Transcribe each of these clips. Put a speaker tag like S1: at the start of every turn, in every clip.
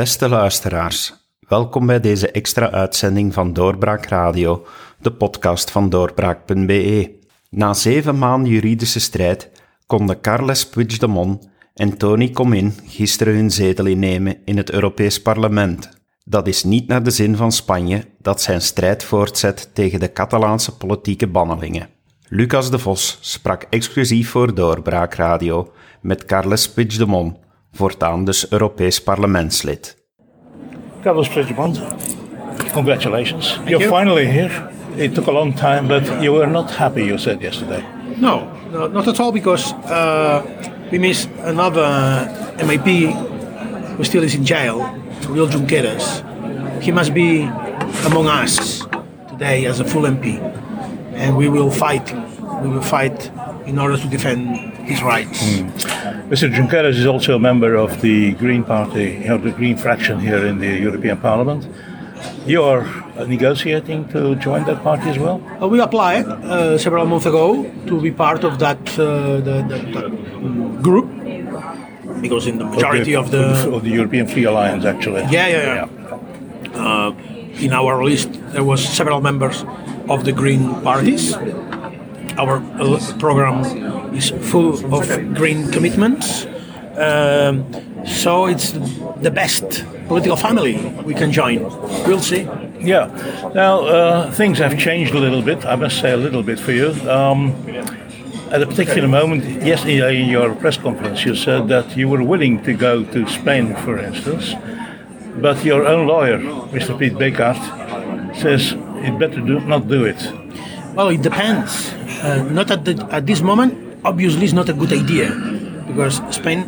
S1: Beste luisteraars, welkom bij deze extra uitzending van Doorbraak Radio, de podcast van doorbraak.be. Na zeven maanden juridische strijd konden Carles Puigdemont en Tony Comín gisteren hun zetel innemen in het Europees Parlement. Dat is niet naar de zin van Spanje, dat zijn strijd voortzet tegen de Catalaanse politieke bannelingen. Lucas de Vos sprak exclusief voor Doorbraak Radio met Carles Puigdemont, voortaan dus Europees parlementslid.
S2: Carlos Puigdemont, congratulations. You're finally here. It took a long time, but you were not happy, you said yesterday.
S3: No, no not at all, because uh, we miss another MIP who still is in jail, Real Junqueras. He must be among us today as a full MP, and we will fight. We will fight in order to defend his rights.
S2: Mr. Junqueras is also a member of the Green Party, of the Green fraction here in the European Parliament. You are uh, negotiating to join that party as well?
S3: Uh, we applied uh, several months ago to be part of that, uh, the, the, that mm, group because in the majority of the,
S2: of the European Free Alliance, actually.
S3: yeah yeah yeah, Uh, in our list there was several members of the green parties. Our uh, program is full of green commitments. Um, so it's the best political family we can join. We'll see.
S2: Yeah. Now, uh, things have changed a little bit, I must say a little bit for you. Um, at a particular moment, yesterday in your press conference, you said that you were willing to go to Spain, for instance, but your own lawyer, Mr. Pete Bekaert, says it better do, not do it.
S3: Well, it depends. Uh, not at, the, at this moment. Obviously, it's not a good idea because Spain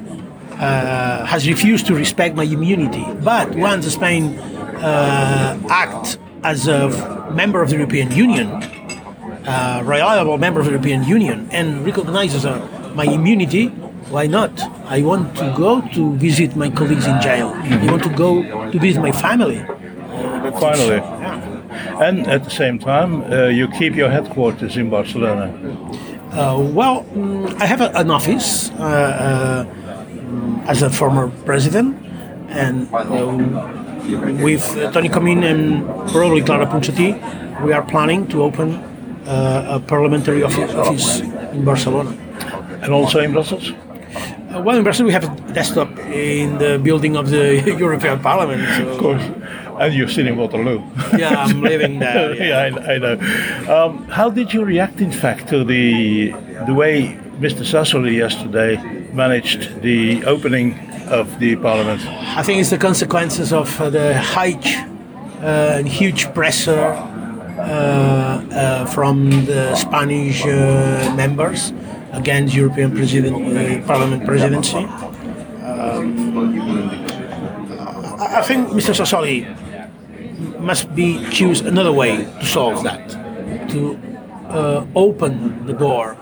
S3: uh, has refused to respect my immunity. But once Spain uh, acts as a member of the European Union, a reliable member of the European Union, and recognizes uh, my immunity, why not? I want to go to visit my colleagues in jail. I want to go to visit my family.
S2: Finally. And at the same time, uh, you keep your headquarters in Barcelona.
S3: Uh, well, mm, I have a, an office uh, uh, as a former president, and uh, with uh, Toni Comín and probably Clara Ponsatí, we are planning to open uh, a parliamentary office, office in Barcelona.
S2: And also in Brussels?
S3: Uh, well, in Brussels, we have a desktop in the building of the European Parliament. So,
S2: Of course. And you sit in Waterloo.
S3: Yeah, I'm living there.
S2: yeah, I, I know. Um, how did you react, in fact, to the the way Mr. Sassoli yesterday managed the opening of the Parliament?
S3: I think it's the consequences of uh, the high uh, and huge pressure uh, uh, from the Spanish uh, members against European president, uh, Parliament presidency. Um, I think Mr. Sassoli must be choose another way to solve that, to uh, open the door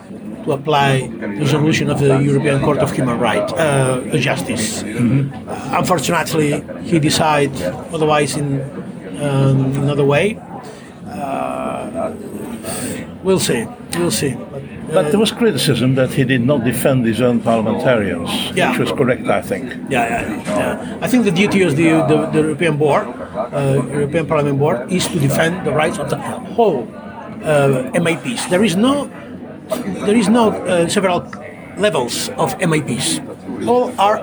S3: to apply the resolution of the European Court of Human Rights, uh, Justice. Uh, unfortunately, he decided otherwise in um, another way. Uh, we'll see. We'll see. But,
S2: But there was criticism that he did not defend his own parliamentarians,
S3: Yeah.
S2: which was correct, I think.
S3: Yeah, yeah, yeah. I think the duty of the, the, the European Board, uh, European Parliament Board, is to defend the rights of the whole uh, MIPs. There is no, there is no uh, several levels of MIPs. All are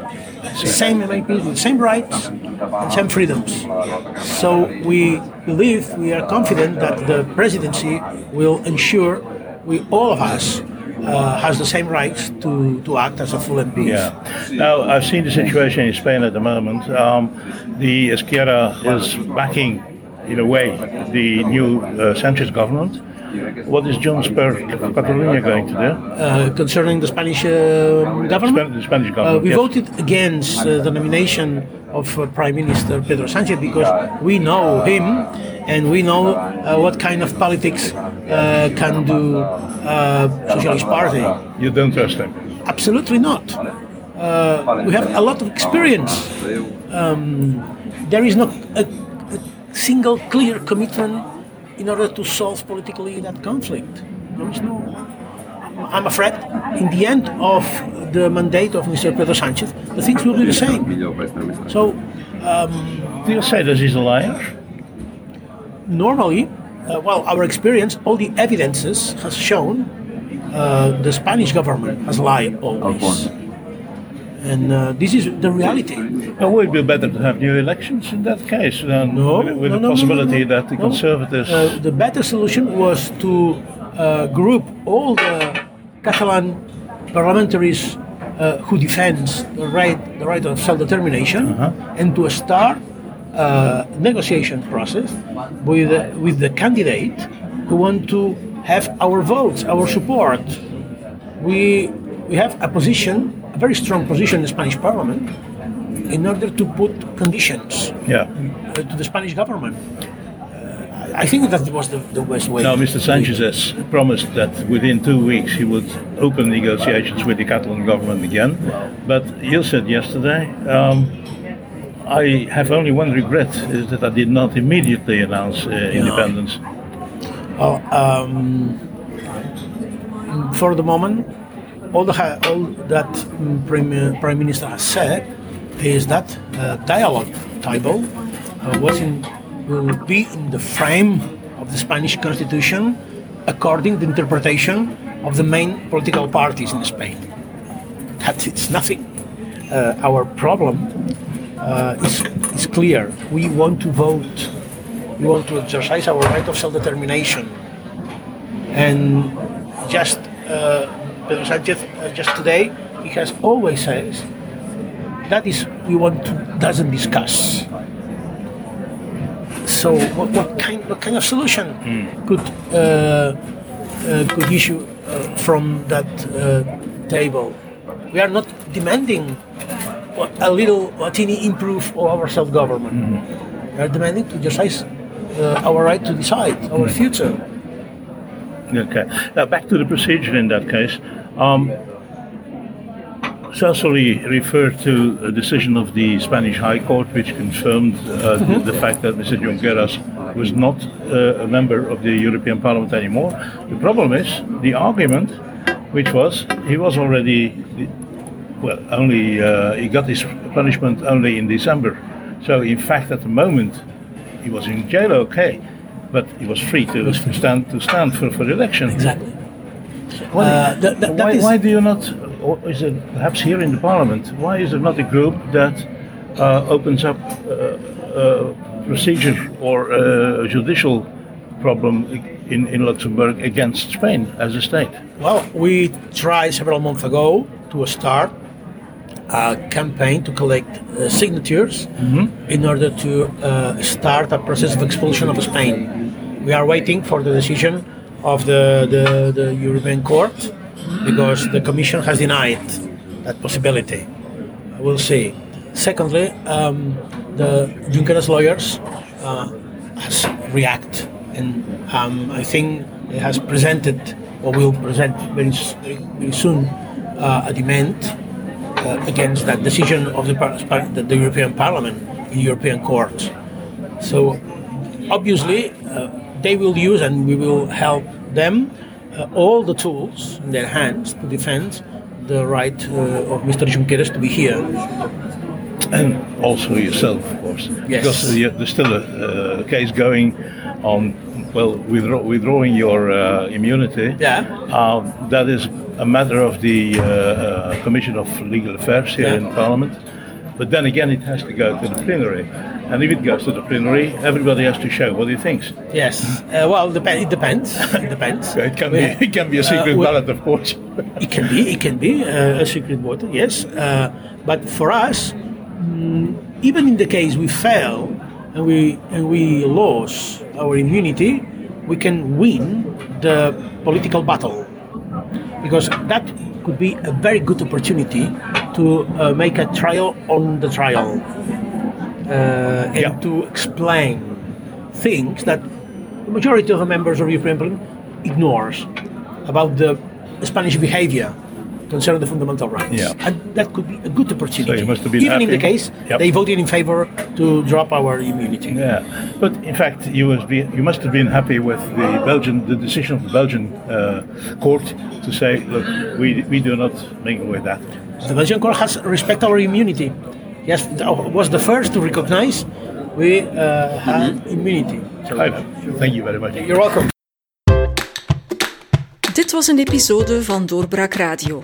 S3: the same MIPs with the same rights and same freedoms. So we believe, we are confident that the presidency will ensure we, all of us, uh, has the same rights to, to act as a full MP.
S2: Yeah. Now, I've seen the situation in Spain at the moment. Um, the Esquerra is backing, in a way, the new uh, Sanchez government. What is Junts per Catalonia going to do?
S3: uh, concerning the Spanish uh, government.
S2: The Spanish
S3: Uh, we
S2: yes.
S3: voted against uh, the nomination of uh, Prime Minister Pedro Sanchez because we know him and we know uh, what kind of politics uh, can do uh, Socialist Party.
S2: You don't trust him.
S3: Absolutely not. Uh, we have a lot of experience. Um, there is not a, a single clear commitment in order to solve politically that conflict. There is no. I'm afraid, in the end of the mandate of Mr. Pedro Sanchez, the things will be the same. So
S2: Do you say that he's a liar?
S3: normally, uh, well, our experience, all the evidences has shown uh, the Spanish government has lied always. And uh, this is the reality.
S2: It would be better to have new elections in that case, than
S3: No,
S2: with, with
S3: no,
S2: the
S3: no, no,
S2: possibility
S3: no, no.
S2: that the
S3: No.
S2: conservatives.
S3: Uh, the better solution was to uh, group all the Catalan parliamentaries uh, who defends the right, the right of self-determination, and to start negotiation process with with the candidate who want to have our votes, our support. We we have a position, a very strong position in the Spanish Parliament, in order to put conditions
S2: yeah.
S3: uh, to the Spanish government. Uh, I think that was the, the best way.
S2: Now, Mr. Sanchez has promised that within two weeks he would open negotiations with the Catalan government again. But you said yesterday, um, I have only one regret is that I did not immediately announce uh, independence.
S3: Well, um, for the moment, all, the, all that mm, Prime, Prime Minister has said is that uh, dialogue table uh, was in, will be in the frame of the Spanish Constitution according to the interpretation of the main political parties in Spain. That it's nothing. Uh, our problem uh, is, is clear. We want to vote. We want to exercise our right of self-determination. And just uh, Pedro Sanchez, uh, just today, he has always says that is we want to doesn't discuss. So what, what kind what kind of solution could uh, uh, could issue uh, from that uh, table? We are not demanding a little, a teeny improve of our self-government. We are demanding to exercise uh, our right to decide our future.
S2: Okay. Now back to the procedure in that case. Um, Sassoli referred to a decision of the Spanish High Court which confirmed uh, the, the fact that Mr. Junqueras was not uh, a member of the European Parliament anymore. The problem is the argument, which was he was already, well, only uh, he got his punishment only in December. So in fact, at the moment, he was in jail, okay, but he was free to stand to stand for, for the election.
S3: Exactly.
S2: Why,
S3: Uh, that- that- that
S2: why,
S3: is-
S2: why do you not, or is it perhaps here in the parliament, why is there not a group that uh, opens up uh, a procedure or a judicial problem in, in Luxembourg against Spain as a state?
S3: Well, we tried several months ago to start a campaign to collect uh, signatures in order to uh, start a process of expulsion of Spain. We are waiting for the decision of the, the, the European Court because the Commission has denied that possibility. We'll see. Secondly, um, the Junqueras lawyers uh, has react, and um, I think it has presented or will present very, very, very soon uh, a demand uh, against that decision of the, the, the European Parliament in European courts. So obviously uh, they will use and we will help them uh, all the tools in their hands to defend the right uh, of Mr. Junqueras to be here.
S2: And also yourself, of course.
S3: Yes.
S2: Because uh, there's still a uh, case going on, well, withdraw, withdrawing your uh, immunity.
S3: Yeah.
S2: That is a matter of the uh, uh, Commission of Legal Affairs here
S3: Yeah.
S2: in Parliament. But then again, it has to go to the plenary. And if it goes to the plenary, everybody has to show what he thinks.
S3: Yes. Uh, well, dep- it depends. it depends.
S2: It can be, it can be a secret
S3: uh,
S2: ballot, of course.
S3: It can be, it can be uh, a secret vote, yes. Uh, but for us, mm, even in the case we fail and we and we lose our immunity, we can win the political battle because that could be a very good opportunity to uh, make a trial on the trial uh, and
S2: Yeah.
S3: to explain things that the majority of the members of European Parliament ignores about the Spanish behavior concerning the fundamental rights.
S2: Yeah.
S3: And that could be a good opportunity.
S2: So you must have been
S3: Even in the case
S2: Yep.
S3: they voted in favor to drop our immunity.
S2: Yeah, but in fact, you was be, you must have been happy with the Belgian the decision of the Belgian uh, court to say, look, we we do not mingle with that.
S3: The Belgian court has respect our immunity. yes, was the first to recognize we uh, had immunity. So,
S2: I. Thank you very much.
S3: you're welcome.
S4: Dit was een episode van Doorbraak Radio,